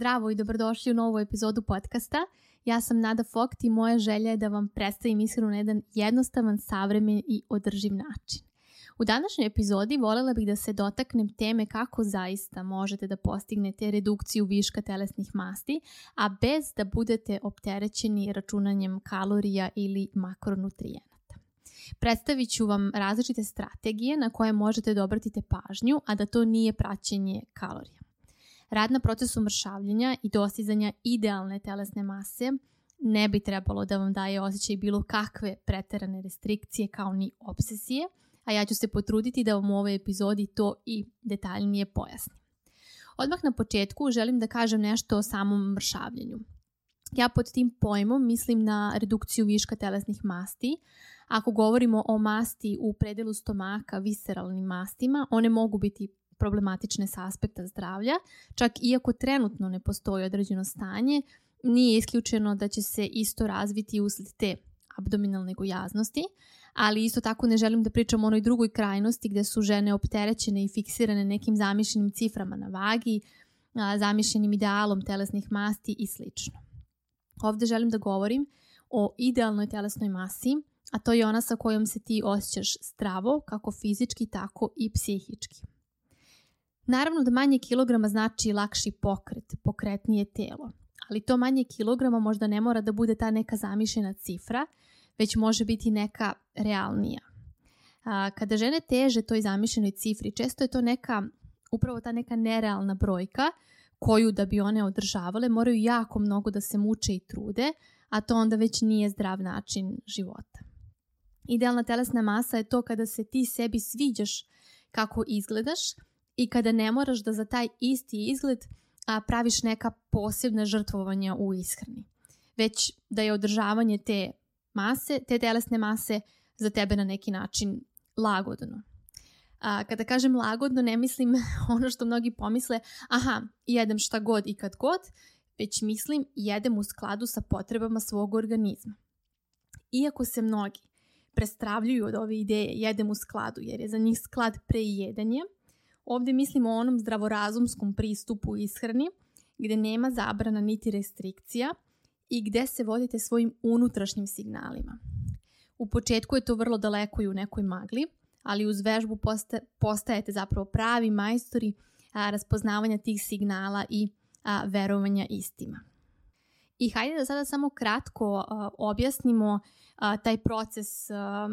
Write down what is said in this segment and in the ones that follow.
Zdravo i dobrodošli u novu epizodu podcasta. Ja sam Nada Fokt i moja želja je da vam predstavim ishranu na jedan jednostavan, savremen i održiv način. U današnjoj epizodi volela bih da se dotaknem teme kako zaista možete da postignete redukciju viška telesnih masti, a bez da budete opterećeni računanjem kalorija ili makronutrijenata. Predstavit ću vam različite strategije na koje možete da obratite pažnju, a da to nije praćenje kalorija. Rad na procesu mršavljenja i dostizanja idealne telesne mase ne bi trebalo da vam daje osjećaj bilo kakve preterane restrikcije kao ni obsesije, a ja ću se potruditi da vam u ovoj epizodi to i detaljnije pojasnim. Odmah na početku želim da kažem nešto o samom mršavljenju. Ja pod tim pojmom mislim na redukciju viška telesnih masti. Ako govorimo o masti u predelu stomaka, visceralnim mastima, one mogu biti problematične sa aspekta zdravlja, čak iako trenutno ne postoji određeno stanje, nije isključeno da će se isto razviti usled te abdominalne gojaznosti, ali isto tako ne želim da pričam o onoj drugoj krajnosti gde su žene opterećene i fiksirane nekim zamišljenim ciframa na vagi, zamišljenim idealom telesnih masti i sl. Ovde želim da govorim o idealnoj telesnoj masi, a to je ona sa kojom se ti osjećaš zdravo, kako fizički, tako i psihički. Naravno da manje kilograma znači lakši pokret, pokretnije telo, ali to manje kilograma možda ne mora da bude ta neka zamišljena cifra, već može biti neka realnija. Kada žene teže toj zamišljenoj cifri, često je to neka, upravo ta neka nerealna brojka koju da bi one održavale moraju jako mnogo da se muče i trude, a to onda već nije zdrav način života. Idealna telesna masa je to kada se ti sebi sviđaš kako izgledaš, i kada ne moraš da za taj isti izgled a, praviš neka posebna žrtvovanja u ishrani. Već da je održavanje te mase, te telesne mase za tebe na neki način lagodno. A, kada kažem lagodno, ne mislim ono što mnogi pomisle, aha, jedem šta god i kad god, već mislim jedem u skladu sa potrebama svog organizma. Iako se mnogi prestravljuju od ove ideje jedem u skladu, jer je za njih sklad prejedanje, Ovde mislimo o onom zdravorazumskom pristupu ishrani, gde nema zabrana niti restrikcija i gde se vodite svojim unutrašnjim signalima. U početku je to vrlo daleko i u nekoj magli, ali uz vežbu postajete zapravo pravi majstori a, raspoznavanja tih signala i a, verovanja istima. I hajde da sada samo kratko a, objasnimo a, taj proces a,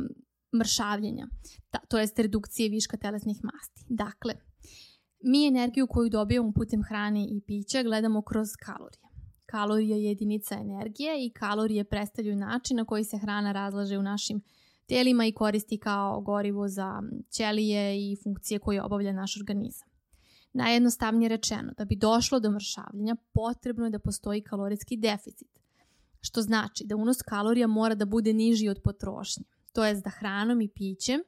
mršavljenja, ta, to jest redukcije viška telesnih masti. Dakle, mi energiju koju dobijamo putem hrane i pića gledamo kroz kalorije. Kalorija je jedinica energije i kalorije predstavljaju način na koji se hrana razlaže u našim telima i koristi kao gorivo za ćelije i funkcije koje obavlja naš organizam. Najjednostavnije rečeno, da bi došlo do mršavljenja, potrebno je da postoji kalorijski deficit, što znači da unos kalorija mora da bude niži od potrošnje to jest da hranom i pićem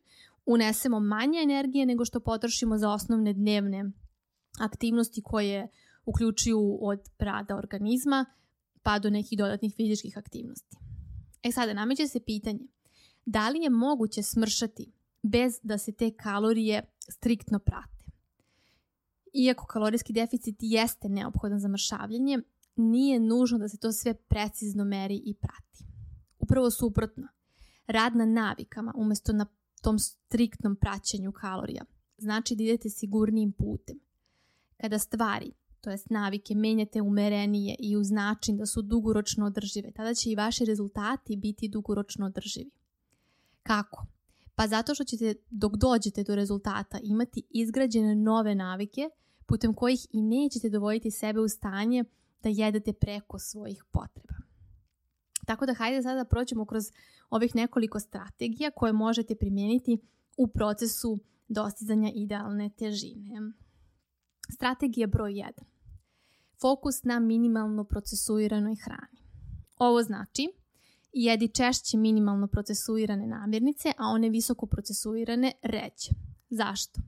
unesemo manje energije nego što potrošimo za osnovne dnevne aktivnosti koje uključuju od rada organizma pa do nekih dodatnih fizičkih aktivnosti. E sada, nameće se pitanje, da li je moguće smršati bez da se te kalorije striktno prate? Iako kalorijski deficit jeste neophodan za mršavljanje, nije nužno da se to sve precizno meri i prati. Upravo suprotno, rad na navikama umesto na tom striktnom praćenju kalorija. Znači da idete sigurnijim putem. Kada stvari, to jest navike, menjate umerenije i uz način da su dugoročno održive, tada će i vaši rezultati biti dugoročno održivi. Kako? Pa zato što ćete dok dođete do rezultata imati izgrađene nove navike putem kojih i nećete dovoditi sebe u stanje da jedete preko svojih potreba. Tako da hajde sada da prođemo kroz ovih nekoliko strategija koje možete primijeniti u procesu dostizanja idealne težine. Strategija broj 1. Fokus na minimalno procesuiranoj hrani. Ovo znači jedi češće minimalno procesuirane namirnice, a one visoko procesuirane ređe. Zašto?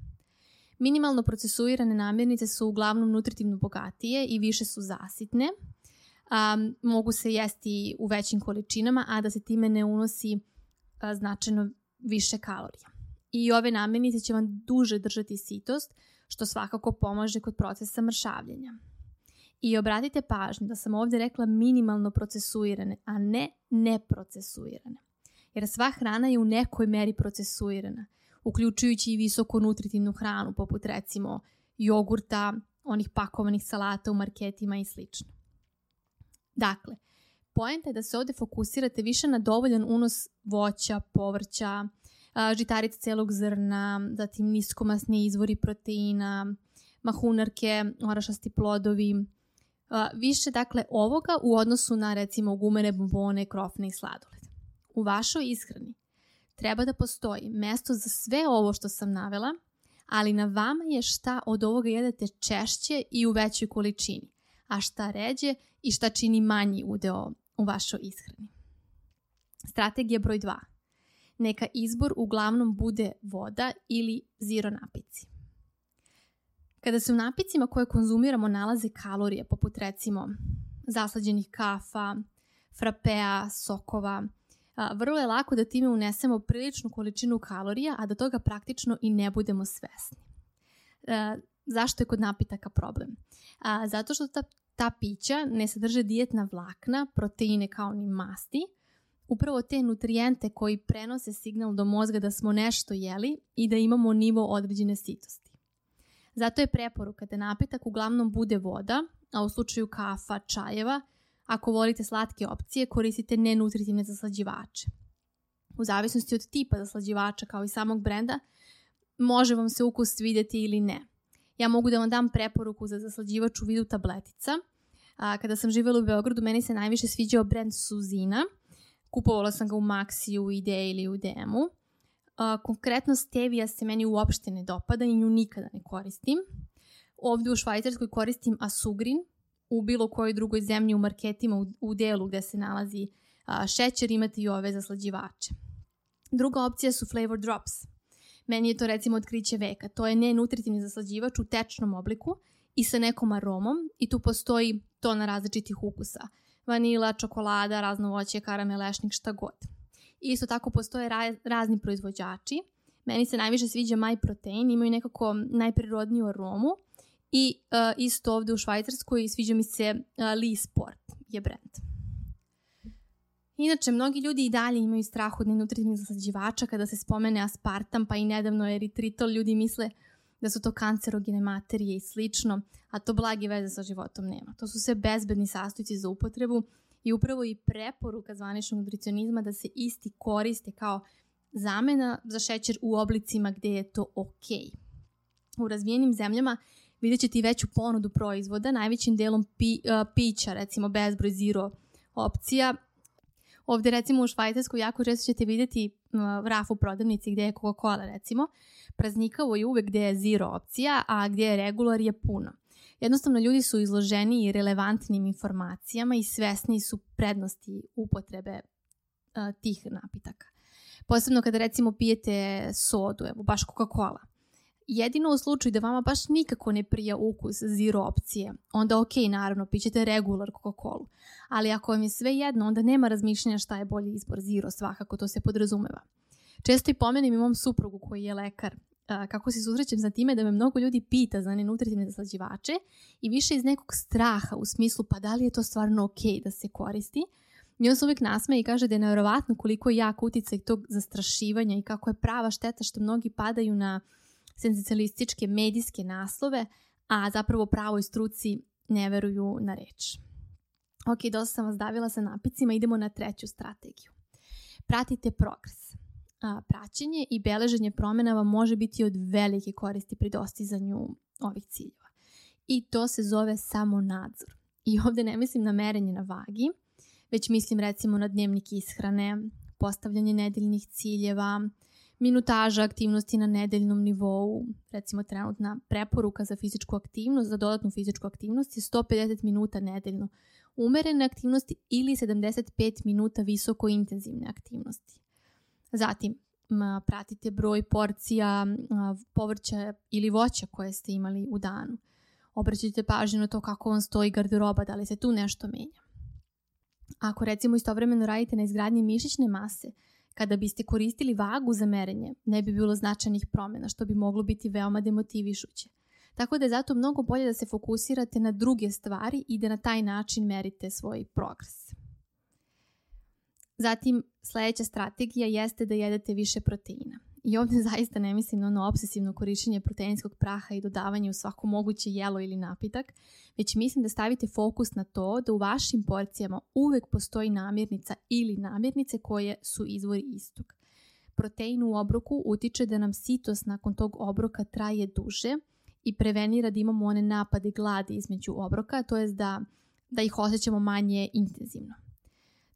Minimalno procesuirane namirnice su uglavnom nutritivno bogatije i više su zasitne, um, mogu se jesti u većim količinama, a da se time ne unosi a, značajno više kalorija. I ove namirnice će vam duže držati sitost, što svakako pomaže kod procesa mršavljenja. I obratite pažnju da sam ovdje rekla minimalno procesuirane, a ne neprocesuirane. Jer sva hrana je u nekoj meri procesuirana, uključujući i visoko nutritivnu hranu, poput recimo jogurta, onih pakovanih salata u marketima i sl. Dakle, poenta je da se ovdje fokusirate više na dovoljan unos voća, povrća, žitarica celog zrna, zatim niskomasni izvori proteina, mahunarke, orašasti plodovi, više dakle ovoga u odnosu na recimo gumene bombone, krofne i sladoled. U vašoj ishrani treba da postoji mesto za sve ovo što sam navela, ali na vama je šta od ovoga jedete češće i u većoj količini, a šta ređe i šta čini manji udeo u vašoj ishrani. Strategija broj 2. Neka izbor uglavnom bude voda ili zero napici. Kada se u napicima koje konzumiramo nalaze kalorije, poput recimo zaslađenih kafa, frapea, sokova, vrlo je lako da time unesemo priličnu količinu kalorija, a da toga praktično i ne budemo svesni. Zašto je kod napitaka problem? zato što ta, ta pića ne sadrže dijetna vlakna, proteine kao ni masti, upravo te nutrijente koji prenose signal do mozga da smo nešto jeli i da imamo nivo određene sitosti. Zato je preporuka da napitak uglavnom bude voda, a u slučaju kafa, čajeva, ako volite slatke opcije, koristite nenutritivne zaslađivače. U zavisnosti od tipa zaslađivača kao i samog brenda, može vam se ukus vidjeti ili ne. Ja mogu da vam dam preporuku za zaslađivač u vidu tabletica. A, kada sam živjela u Beogradu, meni se najviše sviđao brend Suzina. Kupovala sam ga u Maxi, u Ide ili u DM-u. konkretno stevija se meni uopšte ne dopada i nju nikada ne koristim. Ovdje u Švajcarskoj koristim Asugrin, u bilo kojoj drugoj zemlji u marketima u, u delu gdje se nalazi šećer imate i ove zaslađivače. Druga opcija su flavor drops. Meni je to recimo otkriće veka. To je nenutritivni zaslađivač u tečnom obliku i sa nekom aromom i tu postoji to na različitih ukusa. Vanila, čokolada, razno voće, karamel, lešnik, šta god. isto tako postoje razni proizvođači. Meni se najviše sviđa My Protein, imaju nekako najprirodniju aromu i uh, isto ovdje u Švajcarskoj sviđa mi se uh, Lee Sport je brand. Inače, mnogi ljudi i dalje imaju strah od nenutritivnih zaslađivača kada se spomene aspartam, pa i nedavno eritritol. Ljudi misle da su to kancerogene materije i slično, a to blagi veze sa životom nema. To su sve bezbedni sastojci za upotrebu i upravo i preporuka zvaničnog nutricionizma da se isti koriste kao zamena za šećer u oblicima gdje je to ok. U razvijenim zemljama vidjet ćete i veću ponudu proizvoda, najvećim delom pi, uh, pića, recimo bezbroj zero opcija. Ovdje recimo u Švajcarskoj jako često ćete vidjeti uh, raf u prodavnici gdje je Coca-Cola recimo. Praznikavo je uvek gdje je zero opcija, a gdje je regular je puno. Jednostavno ljudi su izloženi i relevantnim informacijama i svesni su prednosti upotrebe uh, tih napitaka. Posebno kada recimo pijete sodu, evo baš Coca-Cola Jedino u slučaju da vama baš nikako ne prija ukus zero opcije, onda ok, naravno, pićete regular Coca-Cola. Ali ako vam je sve jedno, onda nema razmišljanja šta je bolji izbor zero, svakako to se podrazumeva. Često i pomenem i mom suprugu koji je lekar, kako se susrećem za time da me mnogo ljudi pita za nenutritivne zaslađivače i više iz nekog straha u smislu pa da li je to stvarno ok da se koristi. I on se uvijek nasmeje i kaže da je nevjerovatno koliko je jak uticaj tog zastrašivanja i kako je prava šteta što mnogi padaju na senzacionalističke medijske naslove, a zapravo pravoj struci ne veruju na reč. Ok, dosta sam vas davila sa napicima, idemo na treću strategiju. Pratite progres. Praćenje i beleženje promjena vam može biti od velike koristi pri dostizanju ovih ciljeva. I to se zove samo nadzor. I ovdje ne mislim na merenje na vagi, već mislim recimo na dnevnik ishrane, postavljanje nedeljnih ciljeva, minutaža aktivnosti na nedeljnom nivou, recimo trenutna preporuka za fizičku aktivnost, za dodatnu fizičku aktivnost je 150 minuta nedeljno umerene aktivnosti ili 75 minuta visoko intenzivne aktivnosti. Zatim, pratite broj porcija povrća ili voća koje ste imali u danu. Obraćajte pažnju na to kako vam stoji garderoba, da li se tu nešto menja. Ako recimo istovremeno radite na izgradnji mišićne mase, kada biste koristili vagu za merenje, ne bi bilo značajnih promjena, što bi moglo biti veoma demotivišuće. Tako da je zato mnogo bolje da se fokusirate na druge stvari i da na taj način merite svoj progres. Zatim, sledeća strategija jeste da jedete više proteina. I ovde zaista ne mislim na ono obsesivno korišćenje proteinskog praha i dodavanje u svako moguće jelo ili napitak, već mislim da stavite fokus na to da u vašim porcijama uvek postoji namirnica ili namirnice koje su izvori istog. Protein u obroku utiče da nam sitost nakon tog obroka traje duže i prevenira da imamo one napade gladi između obroka, to jest da, da ih osjećamo manje intenzivno.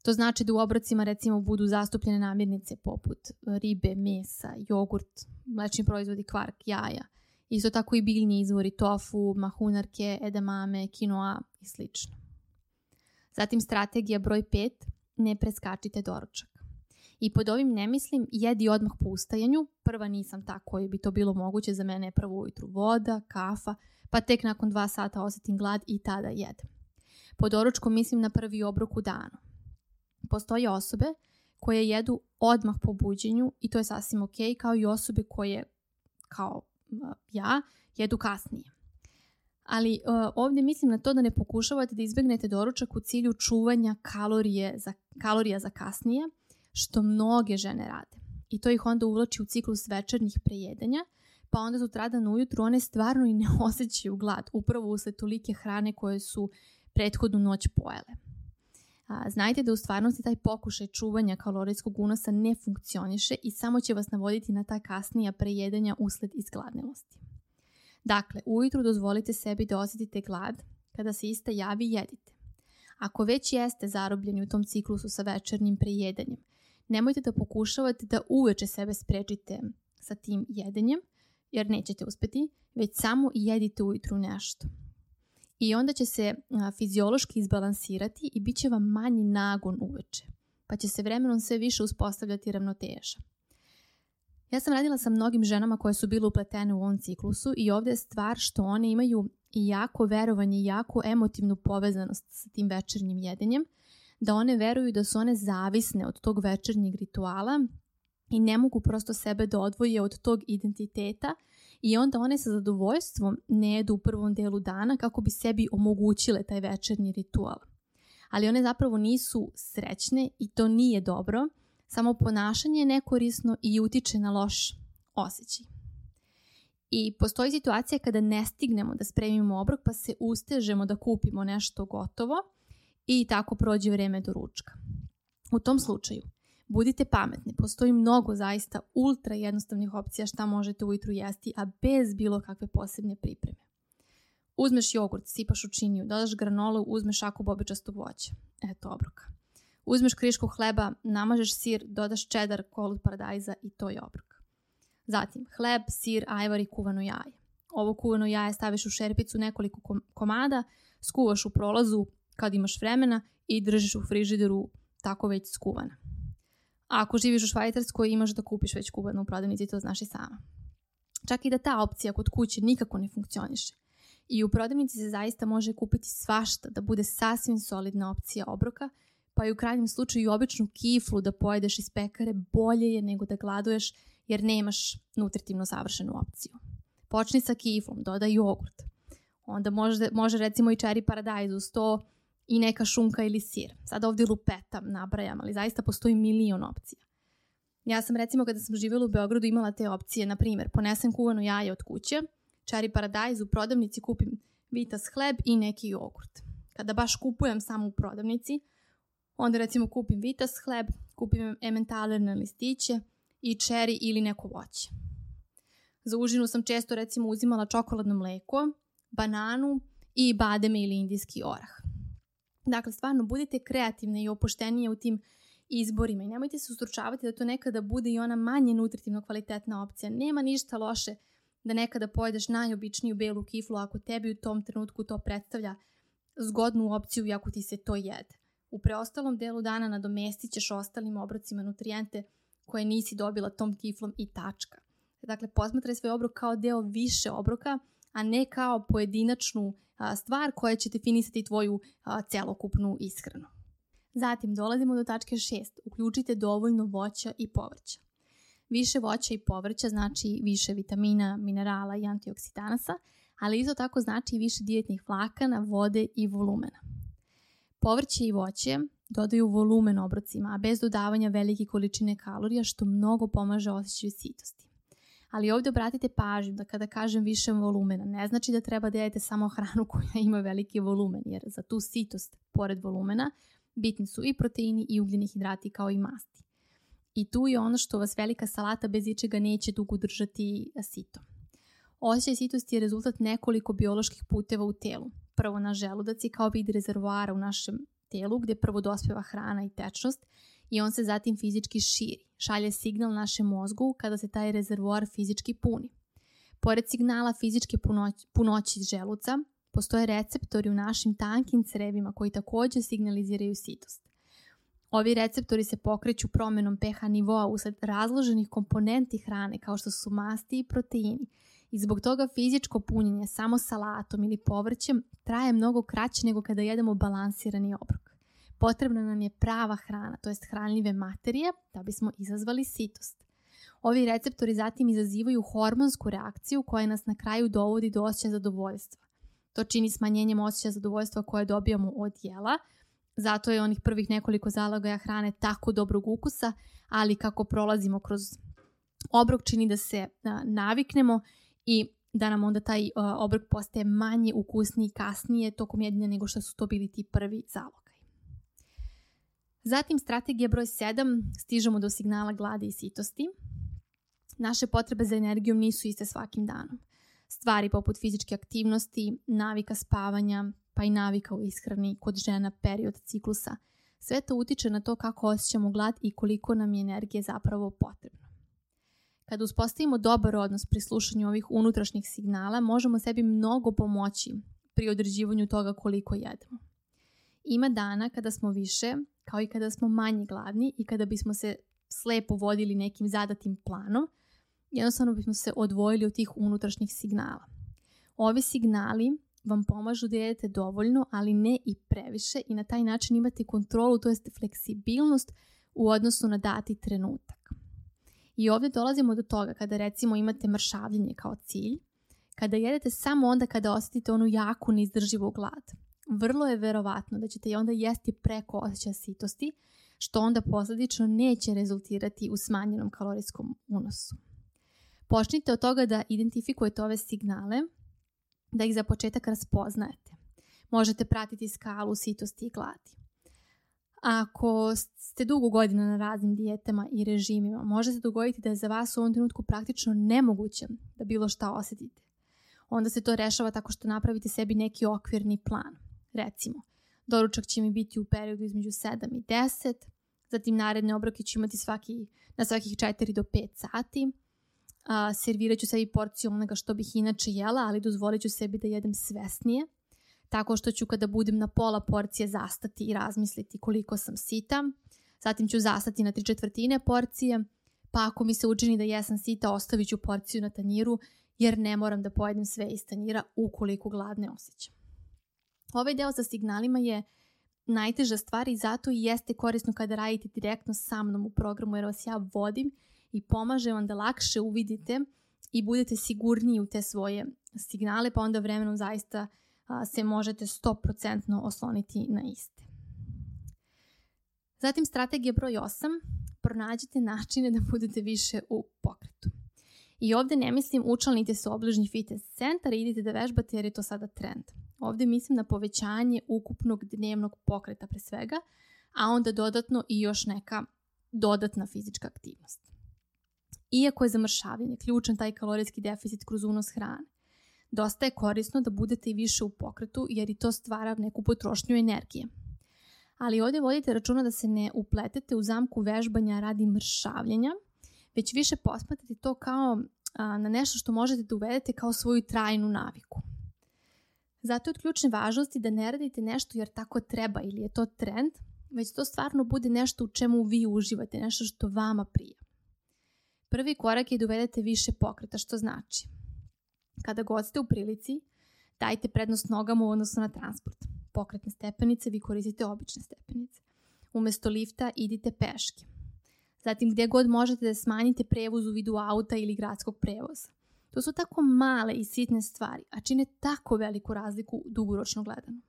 To znači da u obrocima recimo budu zastupljene namirnice poput ribe, mesa, jogurt, mlečni proizvodi, kvark, jaja. Isto tako i biljni izvori tofu, mahunarke, edamame, kinoa i sl. Zatim strategija broj 5. Ne preskačite doručak. I pod ovim ne mislim jedi odmah po ustajanju. Prva nisam ta koji bi to bilo moguće, za mene je prvo ujutru voda, kafa, pa tek nakon dva sata osetim glad i tada jedem. Po doručku mislim na prvi obrok u danu. Postoje osobe koje jedu odmah po buđenju i to je sasvim ok, kao i osobe koje, kao ja, jedu kasnije. Ali uh, mislim na to da ne pokušavate da izbegnete doručak u cilju čuvanja kalorije za, kalorija za kasnije, što mnoge žene rade. I to ih onda uvlači u ciklus večernjih prejedanja, pa onda sutradan ujutru one stvarno i ne osjećaju glad, upravo usled tolike hrane koje su prethodnu noć pojele. A, znajte da u stvarnosti taj pokušaj čuvanja kalorijskog unosa ne funkcioniše i samo će vas navoditi na ta kasnija prejedanja usled izgladnelosti. Dakle, ujutru dozvolite sebi da osjetite glad, kada se ista javi jedite. Ako već jeste zarobljeni u tom ciklusu sa večernjim prejedanjem, nemojte da pokušavate da uveče sebe sprečite sa tim jedenjem, jer nećete uspeti, već samo jedite ujutru nešto i onda će se a, fiziološki izbalansirati i bit će vam manji nagon uveče, pa će se vremenom sve više uspostavljati ravnoteža. Ja sam radila sa mnogim ženama koje su bile upletene u ovom ciklusu i ovde je stvar što one imaju i jako verovanje jako emotivnu povezanost sa tim večernjim jedenjem, da one veruju da su one zavisne od tog večernjeg rituala i ne mogu prosto sebe da odvoje od tog identiteta i onda one sa zadovoljstvom ne jedu u prvom delu dana kako bi sebi omogućile taj večernji ritual. Ali one zapravo nisu srećne i to nije dobro, samo ponašanje je nekorisno i utiče na loš osjećaj. I postoji situacija kada ne stignemo da spremimo obrok pa se ustežemo da kupimo nešto gotovo i tako prođe vreme do ručka. U tom slučaju Budite pametni, postoji mnogo zaista ultra jednostavnih opcija šta možete ujutru jesti, a bez bilo kakve posebne pripreme. Uzmeš jogurt, sipaš u činiju, dodaš granolu, uzmeš šaku bobičastog voća. Eto obroka. Uzmeš krišku hleba, namažeš sir, dodaš čedar, kolu paradajza i to je obrok. Zatim, hleb, sir, ajvar i kuvano jaje. Ovo kuvano jaje staviš u šerpicu nekoliko komada, skuvaš u prolazu kad imaš vremena i držiš u frižideru tako već skuvana. A ako živiš u Švajcarskoj imaš da kupiš već kubanu u prodavnici, to znaš i sama. Čak i da ta opcija kod kuće nikako ne funkcioniše. I u prodavnici se zaista može kupiti svašta da bude sasvim solidna opcija obroka, pa i u krajnjem slučaju običnu kiflu da pojedeš iz pekare bolje je nego da gladuješ jer nemaš nutritivno savršenu opciju. Počni sa kiflom, dodaj jogurt. Onda može, može recimo i cherry paradajz uz to i neka šunka ili sir. Sad ovdje lupetam, nabrajam, ali zaista postoji milion opcija. Ja sam recimo kada sam živjela u Beogradu imala te opcije, na primjer, ponesem kuvano jaje od kuće, čari paradajz u prodavnici kupim vitas hleb i neki jogurt. Kada baš kupujem samo u prodavnici, onda recimo kupim vitas hleb, kupim ementalerne listiće i čeri ili neko voće. Za užinu sam često recimo uzimala čokoladno mleko, bananu i bademe ili indijski orah. Dakle, stvarno budite kreativne i opuštenije u tim izborima i nemojte se ustručavati da to nekada bude i ona manje nutritivno kvalitetna opcija. Nema ništa loše da nekada pojedeš najobičniju belu kiflu ako tebi u tom trenutku to predstavlja zgodnu opciju i ako ti se to jede. U preostalom delu dana nadomestit ćeš ostalim obrocima nutrijente koje nisi dobila tom kiflom i tačka. Dakle, posmatraj svoj obrok kao deo više obroka, a ne kao pojedinačnu stvar koja će definisati tvoju celokupnu ishranu. Zatim dolazimo do tačke 6. Uključite dovoljno voća i povrća. Više voća i povrća znači više vitamina, minerala i antioksidanasa, ali isto tako znači i više dijetnih vlakana, vode i volumena. Povrće i voće dodaju volumen obrocima, a bez dodavanja velike količine kalorija, što mnogo pomaže osjećaju sitosti. Ali ovdje obratite pažnju da kada kažem više volumena, ne znači da treba da jedete samo hranu koja ima veliki volumen, jer za tu sitost, pored volumena, bitni su i proteini i ugljeni hidrati kao i masti. I tu je ono što vas velika salata bez ičega neće dugo držati sito. Osjećaj sitosti je rezultat nekoliko bioloških puteva u telu. Prvo na želudac je kao vid rezervoara u našem telu gdje prvo dospeva hrana i tečnost i on se zatim fizički širi. Šalje signal našem mozgu kada se taj rezervoar fizički puni. Pored signala fizičke punoći, punoći želuca, postoje receptori u našim tankim crevima koji također signaliziraju sitost. Ovi receptori se pokreću promjenom pH nivoa usled razloženih komponenti hrane kao što su masti i proteini i zbog toga fizičko punjenje samo salatom ili povrćem traje mnogo kraće nego kada jedemo balansirani obrok. Potrebna nam je prava hrana, to jest hranljive materije, da bismo izazvali sitost. Ovi receptori zatim izazivaju hormonsku reakciju koja nas na kraju dovodi do osjećaja zadovoljstva. To čini smanjenjem osjećaja zadovoljstva koje dobijamo od jela, zato je onih prvih nekoliko zalogaja hrane tako dobrog ukusa, ali kako prolazimo kroz obrok čini da se naviknemo i da nam onda taj obrok postaje manje ukusniji kasnije tokom jedinja nego što su to bili ti prvi zalogaj. Zatim strategija broj 7, stižemo do signala gladi i sitosti. Naše potrebe za energijom nisu iste svakim danom. Stvari poput fizičke aktivnosti, navika spavanja, pa i navika u ishrani kod žena period ciklusa. Sve to utiče na to kako osjećamo glad i koliko nam je energije zapravo potrebno. Kada uspostavimo dobar odnos pri slušanju ovih unutrašnjih signala, možemo sebi mnogo pomoći pri određivanju toga koliko jedemo. Ima dana kada smo više, kao i kada smo manje gladni i kada bismo se slepo vodili nekim zadatim planom, jednostavno bismo se odvojili od tih unutrašnjih signala. Ovi signali vam pomažu da jedete dovoljno, ali ne i previše i na taj način imate kontrolu, to jest fleksibilnost u odnosu na dati trenutak. I ovdje dolazimo do toga kada recimo imate mršavljenje kao cilj, kada jedete samo onda kada osjetite onu jaku neizdrživu glad. Vrlo je verovatno da ćete onda jesti preko osjećaja sitosti, što onda posljedično neće rezultirati u smanjenom kalorijskom unosu. Počnite od toga da identifikujete ove signale, da ih za početak raspoznajete. Možete pratiti skalu sitosti i gladi. Ako ste dugo godina na raznim dijetama i režimima, može se dogoditi da je za vas u ovom trenutku praktično nemoguće da bilo šta osjetite. Onda se to rešava tako što napravite sebi neki okvirni plan. Recimo, doručak će mi biti u periodu između 7 i 10, zatim naredne obroke ću imati svaki, na svakih 4 do 5 sati, a, servirat ću sebi porciju onoga što bih inače jela, ali dozvolit ću sebi da jedem svesnije, tako što ću kada budem na pola porcije zastati i razmisliti koliko sam sita, zatim ću zastati na tri četvrtine porcije, pa ako mi se učini da jesam sita, ostavit ću porciju na tanjiru, jer ne moram da pojedem sve iz tanjira ukoliko gladne osjećam. Ovaj deo sa signalima je najteža stvar i zato i jeste korisno kada radite direktno sa mnom u programu jer vas ja vodim i pomaže vam da lakše uvidite i budete sigurniji u te svoje signale, pa onda vremenom zaista se možete 100% osloniti na iste. Zatim strategija broj 8. Pronađite načine da budete više u pokretu. I ovdje ne mislim učlanite se u obližnji fitness centar i idite da vežbate jer je to sada trend. Ovdje mislim na povećanje ukupnog dnevnog pokreta pre svega, a onda dodatno i još neka dodatna fizička aktivnost. Iako je zamršavanje ključan taj kalorijski deficit kroz unos hrane, dosta je korisno da budete i više u pokretu jer i to stvara neku potrošnju energije. Ali ovdje vodite računa da se ne upletete u zamku vežbanja radi mršavljenja, već više posmatrate to kao a, na nešto što možete da uvedete kao svoju trajnu naviku. Zato je od ključne važnosti da ne radite nešto jer tako treba ili je to trend, već to stvarno bude nešto u čemu vi uživate, nešto što vama prija. Prvi korak je da uvedete više pokreta, što znači kada god ste u prilici, dajte prednost nogama u odnosu na transport. Pokretne stepenice, vi koristite obične stepenice. Umesto lifta idite peške. Zatim gdje god možete da smanjite prevoz u vidu auta ili gradskog prevoza. To su tako male i sitne stvari, a čine tako veliku razliku dugoročno gledano.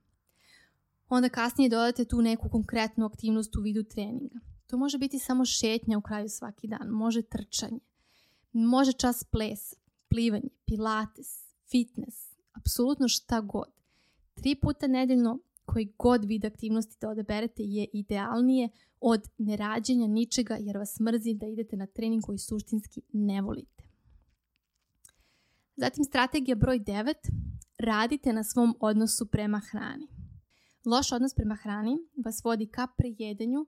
Onda kasnije dodate tu neku konkretnu aktivnost u vidu treninga. To može biti samo šetnja u kraju svaki dan, može trčanje, može čas plesa, plivanje, pilates, fitness, apsolutno šta god. Tri puta nedeljno koji god vid aktivnosti da odaberete je idealnije od nerađenja ničega jer vas mrzi da idete na trening koji suštinski ne volite. Zatim strategija broj 9. Radite na svom odnosu prema hrani. Loš odnos prema hrani vas vodi ka prejedanju,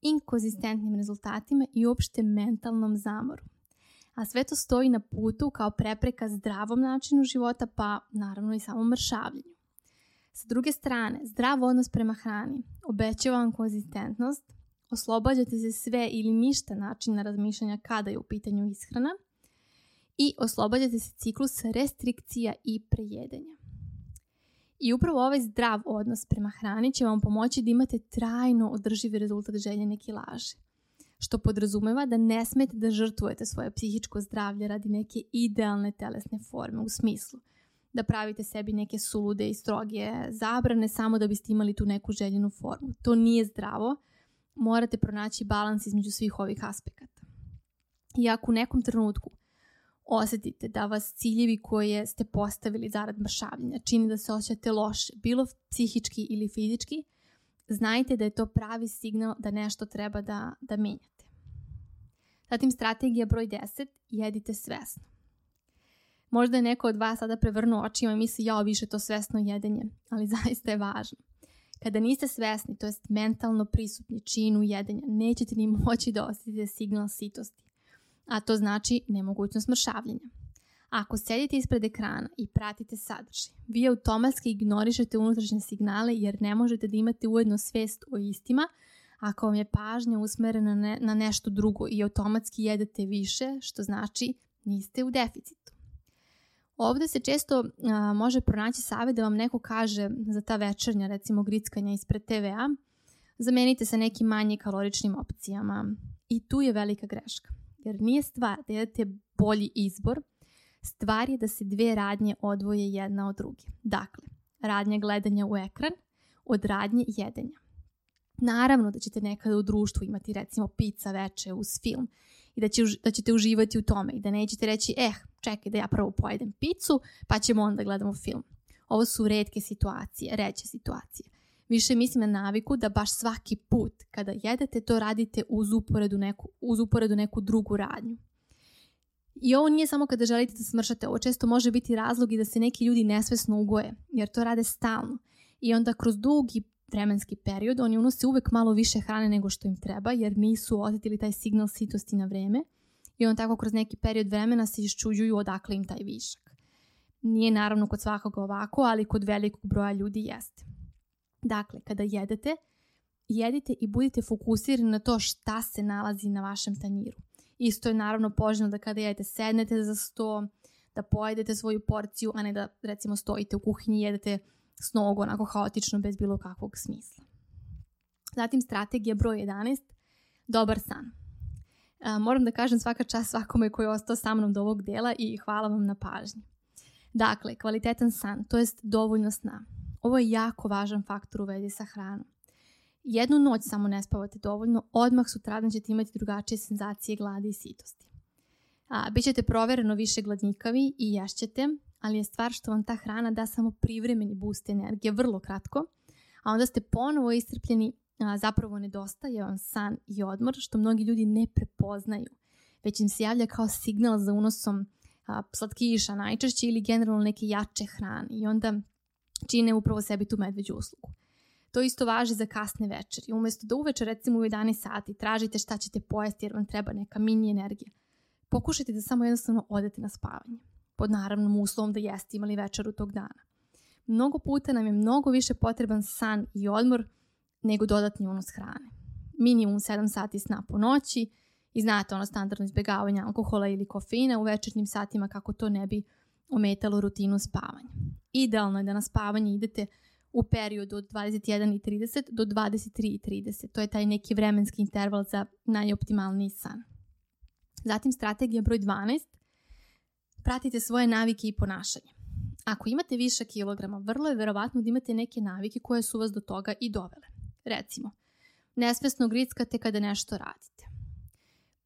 inkonzistentnim rezultatima i uopšte mentalnom zamoru. A sve to stoji na putu kao prepreka zdravom načinu života pa naravno i samom mršavljenju. Sa druge strane, zdrav odnos prema hrani obećava vam konzistentnost, oslobađate se sve ili ništa načina razmišljanja kada je u pitanju ishrana i oslobađate se ciklus restrikcija i prejedanja. I upravo ovaj zdrav odnos prema hrani će vam pomoći da imate trajno održivi rezultat željene kilaže, što podrazumeva da ne smete da žrtvujete svoje psihičko zdravlje radi neke idealne telesne forme u smislu da pravite sebi neke sulude i stroge zabrane samo da biste imali tu neku željenu formu. To nije zdravo. Morate pronaći balans između svih ovih aspekata. I ako u nekom trenutku osetite da vas ciljevi koje ste postavili zarad mršavljenja čini da se osjećate loše, bilo psihički ili fizički, znajte da je to pravi signal da nešto treba da, da menjate. Zatim strategija broj 10, jedite svesno. Možda je neko od vas sada prevrnuo očima i misli ja više to svesno jedenje, ali zaista je važno. Kada niste svesni, to jest mentalno prisutni činu jedenja, nećete ni moći da osjetite signal sitosti a to znači nemogućnost mršavljenja. Ako sedite ispred ekrana i pratite sadržaj, vi automatski ignorišete unutrašnje signale jer ne možete da imate ujedno svest o istima ako vam je pažnja usmerena ne, na nešto drugo i automatski jedete više, što znači niste u deficitu. Ovde se često a, može pronaći savjet da vam neko kaže za ta večernja, recimo grickanja ispred TV-a, zamenite sa nekim manje kaloričnim opcijama. I tu je velika greška. Jer nije stvar da jedete bolji izbor, stvar je da se dve radnje odvoje jedna od druge. Dakle, radnja gledanja u ekran od radnje jedenja. Naravno da ćete nekada u društvu imati recimo pizza veče uz film i da, će, da ćete uživati u tome i da nećete reći eh, čekaj da ja prvo pojedem picu pa ćemo onda gledamo film. Ovo su redke situacije, reće situacije. Više mislim na naviku da baš svaki put kada jedete to radite uz uporedu neku, uz uporedu neku drugu radnju. I ovo nije samo kada želite da smršate, ovo često može biti razlog i da se neki ljudi nesvesno ugoje, jer to rade stalno. I onda kroz dugi vremenski period oni unose uvek malo više hrane nego što im treba, jer nisu osetili taj signal sitosti na vreme. I on tako kroz neki period vremena se iščuđuju odakle im taj višak. Nije naravno kod svakoga ovako, ali kod velikog broja ljudi jeste. Dakle, kada jedete, jedite i budite fokusirani na to šta se nalazi na vašem tanjiru. Isto je naravno poželjno da kada jedete sednete za sto, da pojedete svoju porciju, a ne da recimo stojite u kuhinji i jedete s nogu onako haotično bez bilo kakvog smisla. Zatim strategija broj 11, dobar san. A, moram da kažem svaka čast svakome koji je ostao sa mnom do ovog dela i hvala vam na pažnji. Dakle, kvalitetan san, to jest dovoljno sna. Ovo je jako važan faktor u vezi sa hranom. Jednu noć samo ne spavate dovoljno, odmah sutradan ćete imati drugačije senzacije gladi i sitosti. A, bićete provereno više gladnikavi i ješćete, ali je stvar što vam ta hrana da samo privremeni boost energije, vrlo kratko, a onda ste ponovo iscrpljeni, a, zapravo nedostaje vam san i odmor, što mnogi ljudi ne prepoznaju, već im se javlja kao signal za unosom a, slatkiša najčešće ili generalno neke jače hrane i onda čine upravo sebi tu medveđu uslugu. To isto važi za kasne večeri. Umesto da uveče recimo u 11 sati tražite šta ćete pojesti jer vam treba neka mini energija, pokušajte da samo jednostavno odete na spavanje. Pod naravnom uslovom da jeste imali večeru tog dana. Mnogo puta nam je mnogo više potreban san i odmor nego dodatni unos hrane. Minimum 7 sati sna po noći i znate ono standardno izbjegavanje alkohola ili kofeina u večernjim satima kako to ne bi ometalo rutinu spavanja. Idealno je da na spavanje idete u periodu od 21.30 do 23.30. To je taj neki vremenski interval za najoptimalniji san. Zatim strategija broj 12. Pratite svoje navike i ponašanje. Ako imate više kilograma, vrlo je verovatno da imate neke navike koje su vas do toga i dovele. Recimo, nesvesno grickate kada nešto radite.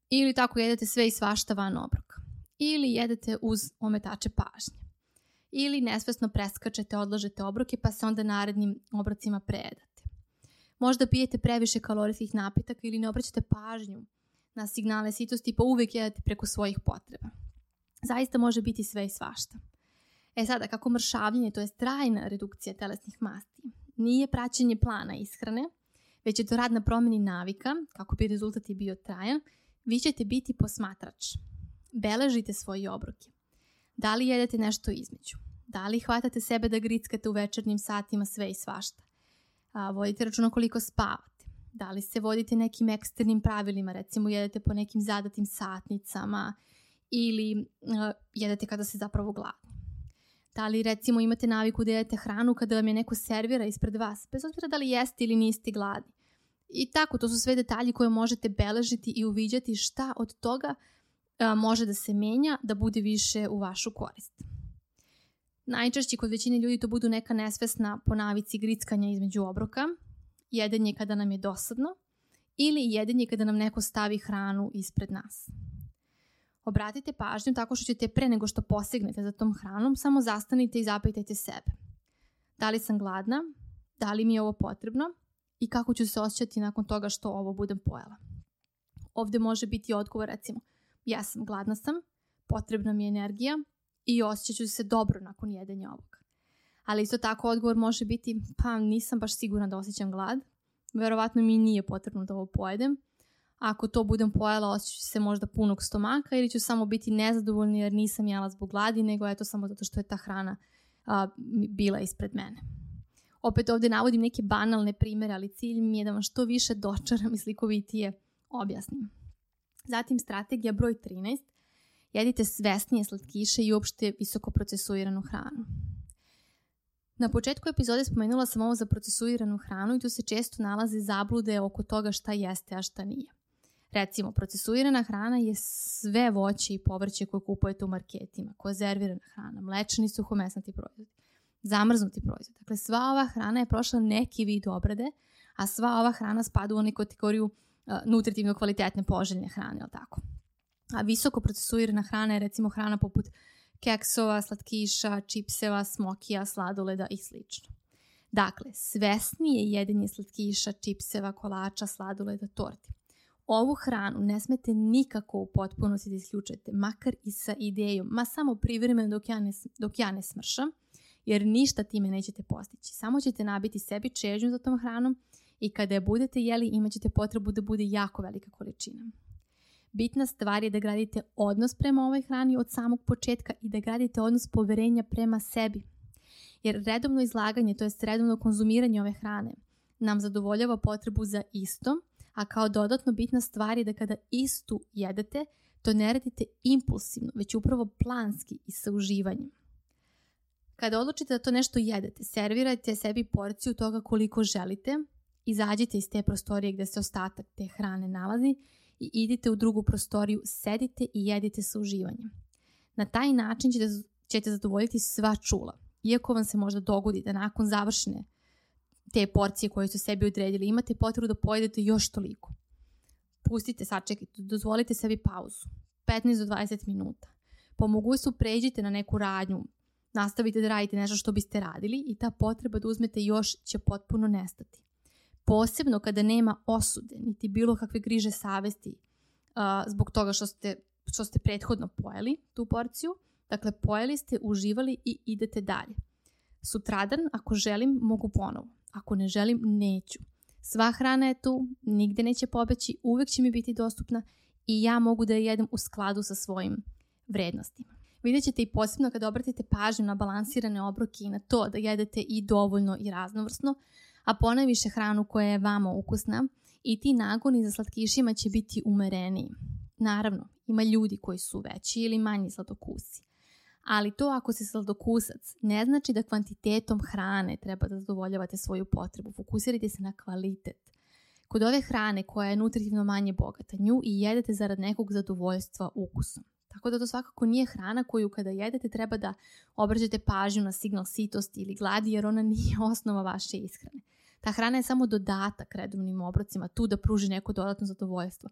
Ili tako jedete sve i svašta van obroka. Ili jedete uz ometače pažnje. Ili nesvesno preskačete, odlažete obroke pa se onda narednim obrocima prejedate. Možda pijete previše kalorijskih napitaka ili ne obraćate pažnju na signale sitosti pa uvijek jedete preko svojih potreba. Zaista može biti sve i svašta. E sada, kako mršavljenje, to je trajna redukcija telesnih masti, nije praćenje plana ishrane, već je to rad na promjeni navika, kako bi rezultat bio trajan, vi ćete biti posmatrač. Beležite svoje obroke. Da li jedete nešto između? Da li hvatate sebe da grickate u večernjim satima sve i svašta? A, vodite računa koliko spavate? Da li se vodite nekim eksternim pravilima, recimo jedete po nekim zadatim satnicama ili uh, jedete kada se zapravo gladni? Da li recimo imate naviku da jedete hranu kada vam je neko servira ispred vas, bez obzira da li jeste ili niste gladni? I tako, to su sve detalji koje možete beležiti i uviđati šta od toga a, može da se menja da bude više u vašu korist. Najčešće kod većine ljudi to budu neka nesvesna po navici grickanja između obroka, jedenje kada nam je dosadno ili jedenje kada nam neko stavi hranu ispred nas. Obratite pažnju tako što ćete pre nego što posegnete za tom hranom, samo zastanite i zapitajte sebe. Da li sam gladna? Da li mi je ovo potrebno? i kako ću se osjećati nakon toga što ovo budem pojela. Ovde može biti odgovor recimo, ja sam gladna sam, potrebna mi je energija i osjećat ću se dobro nakon jedenja ovog. Ali isto tako odgovor može biti, pa nisam baš sigurna da osjećam glad, verovatno mi nije potrebno da ovo pojedem, ako to budem pojela osjećat ću se možda punog stomaka ili ću samo biti nezadovoljna jer nisam jela zbog gladi, nego eto samo zato što je ta hrana a, bila ispred mene. Opet ovde navodim neke banalne primere, ali cilj mi je da vam što više dočaram i slikovitije objasnim. Zatim strategija broj 13. Jedite svesnije slatkiše i uopšte visoko procesuiranu hranu. Na početku epizode spomenula sam ovo za procesuiranu hranu i tu se često nalaze zablude oko toga šta jeste, a šta nije. Recimo, procesuirana hrana je sve voće i povrće koje kupujete u marketima, konzervirana hrana, mlečni suhomesnati proizvodi zamrznuti proizvod. Dakle, sva ova hrana je prošla neki vid obrade, a sva ova hrana spada u onu kategoriju nutritivno kvalitetne poželjne hrane, ali tako. A visoko procesuirana hrana je recimo hrana poput keksova, slatkiša, čipseva, smokija, sladoleda i sl. Dakle, svesnije jedenje slatkiša, čipseva, kolača, sladoleda, torti. Ovu hranu ne smete nikako u potpunosti da isključujete, makar i sa idejom, ma samo privremeno dok ja ne, dok ja ne smršam, jer ništa time nećete postići. Samo ćete nabiti sebi čežnju za tom hranom i kada je budete jeli imat ćete potrebu da bude jako velika količina. Bitna stvar je da gradite odnos prema ovoj hrani od samog početka i da gradite odnos poverenja prema sebi. Jer redovno izlaganje, to je redovno konzumiranje ove hrane, nam zadovoljava potrebu za istom, a kao dodatno bitna stvar je da kada istu jedete, to ne radite impulsivno, već upravo planski i sa uživanjem. Kada odlučite da to nešto jedete, servirajte sebi porciju toga koliko želite, izađite iz te prostorije gde se ostatak te hrane nalazi i idite u drugu prostoriju, sedite i jedite sa uživanjem. Na taj način ćete, ćete zadovoljiti sva čula. Iako vam se možda dogodi da nakon završene te porcije koje su sebi odredili imate potrebu da pojedete još toliko. Pustite, sačekajte, dozvolite sebi pauzu. 15 do 20 minuta. Po mogućstvu pređite na neku radnju, nastavite da radite nešto što biste radili i ta potreba da uzmete još će potpuno nestati. Posebno kada nema osude, niti bilo kakve griže savesti uh, zbog toga što ste, što ste prethodno pojeli tu porciju. Dakle, pojeli ste, uživali i idete dalje. Sutradan, ako želim, mogu ponovo. Ako ne želim, neću. Sva hrana je tu, nigde neće pobeći, uvek će mi biti dostupna i ja mogu da je jedem u skladu sa svojim vrednostima. Vidjet ćete i posebno kada obratite pažnju na balansirane obroke i na to da jedete i dovoljno i raznovrsno, a ponajviše hranu koja je vama ukusna i ti nagoni za slatkišima će biti umereniji. Naravno, ima ljudi koji su veći ili manji sladokusi. Ali to ako si sladokusac ne znači da kvantitetom hrane treba da zadovoljavate svoju potrebu. Fokusirajte se na kvalitet. Kod ove hrane koja je nutritivno manje bogata, nju i jedete zarad nekog zadovoljstva ukusom. Tako da to svakako nije hrana koju kada jedete treba da obraćate pažnju na signal sitosti ili gladi jer ona nije osnova vaše ishrane. Ta hrana je samo dodatak redovnim obrocima, tu da pruži neko dodatno zadovoljstvo.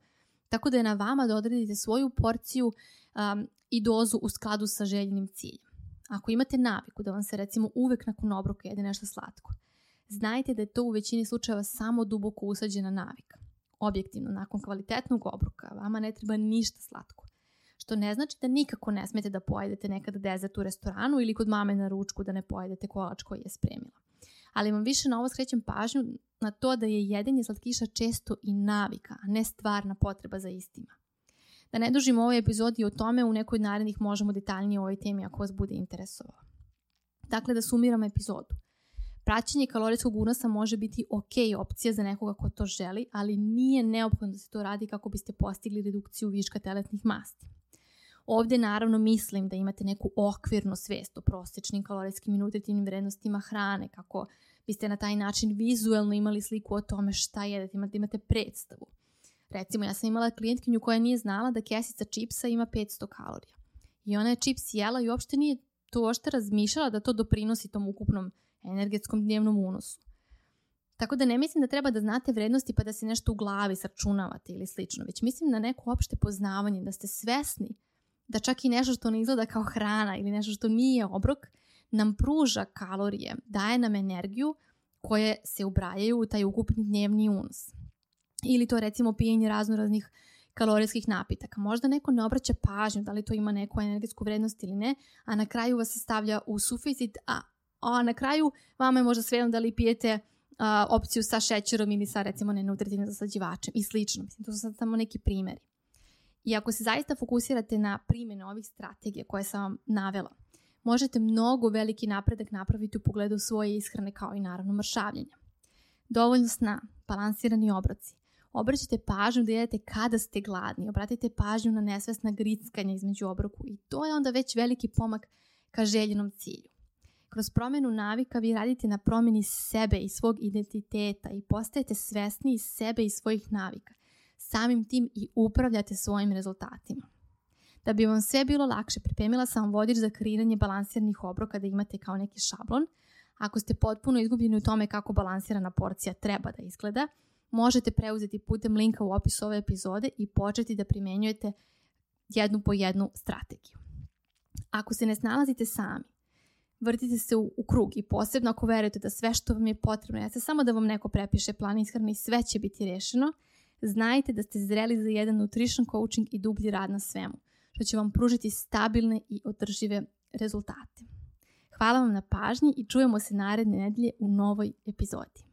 Tako da je na vama da odredite svoju porciju um, i dozu u skladu sa željenim ciljem. Ako imate naviku da vam se recimo uvek nakon obroka jede nešto slatko, znajte da je to u većini slučajeva samo duboko usađena navika. Objektivno, nakon kvalitetnog obroka vama ne treba ništa slatko. Što ne znači da nikako ne smete da pojedete nekada dezert u restoranu ili kod mame na ručku da ne pojedete kolač koji je spremila. Ali vam više na ovo skrećem pažnju na to da je jedenje slatkiša često i navika, a ne stvarna potreba za istima. Da ne dužimo ovoj epizodi o tome, u nekoj narednih možemo detaljnije o ovoj temi ako vas bude interesovalo. Dakle, da sumiram epizodu. Praćenje kalorijskog unosa može biti ok opcija za nekoga ko to želi, ali nije neophodno da se to radi kako biste postigli redukciju viška teletnih masti. Ovde naravno mislim da imate neku okvirnu svest o prosječnim kalorijskim i nutritivnim vrednostima hrane, kako biste na taj način vizuelno imali sliku o tome šta jedete, imate, imate predstavu. Recimo, ja sam imala klijentkinju koja nije znala da kesica čipsa ima 500 kalorija. I ona je čips jela i uopšte nije to uopšte razmišljala da to doprinosi tom ukupnom energetskom dnevnom unosu. Tako da ne mislim da treba da znate vrednosti pa da se nešto u glavi sračunavate ili slično, već mislim na neko opšte poznavanje, da ste svesni da čak i nešto što ne izgleda kao hrana ili nešto što nije obrok, nam pruža kalorije, daje nam energiju koje se ubrajaju u taj ukupni dnevni unos. Ili to recimo pijenje raznoraznih kalorijskih napitaka. Možda neko ne obraća pažnju da li to ima neku energetsku vrednost ili ne, a na kraju vas stavlja u suficit, a, a na kraju vama je možda svejedno da li pijete a, opciju sa šećerom ili sa recimo nenutritivnim zasađivačem i slično. Mislim, to su sad samo neki primjeri. I ako se zaista fokusirate na primjene ovih strategija koje sam vam navela, možete mnogo veliki napredak napraviti u pogledu svoje ishrane kao i naravno mršavljenja. Dovoljno sna, balansirani obroci. Obraćajte pažnju da jedete kada ste gladni, obratite pažnju na nesvesna grickanja između obroku i to je onda već veliki pomak ka željenom cilju. Kroz promjenu navika vi radite na promjeni sebe i svog identiteta i postajete svesni sebe i svojih navika. Samim tim i upravljate svojim rezultatima. Da bi vam sve bilo lakše, pripremila sam vam vodič za kreiranje balansiranih obroka da imate kao neki šablon. Ako ste potpuno izgubljeni u tome kako balansirana porcija treba da izgleda, možete preuzeti putem linka u opisu ove epizode i početi da primenjujete jednu po jednu strategiju. Ako se ne snalazite sami, vrtite se u, u krug i posebno ako verujete da sve što vam je potrebno jeste samo da vam neko prepiše plan ishrane i sve će biti rešeno, znajte da ste zreli za jedan nutrition coaching i dublji rad na svemu što će vam pružiti stabilne i održive rezultate. Hvala vam na pažnji i čujemo se naredne nedelje u novoj epizodi.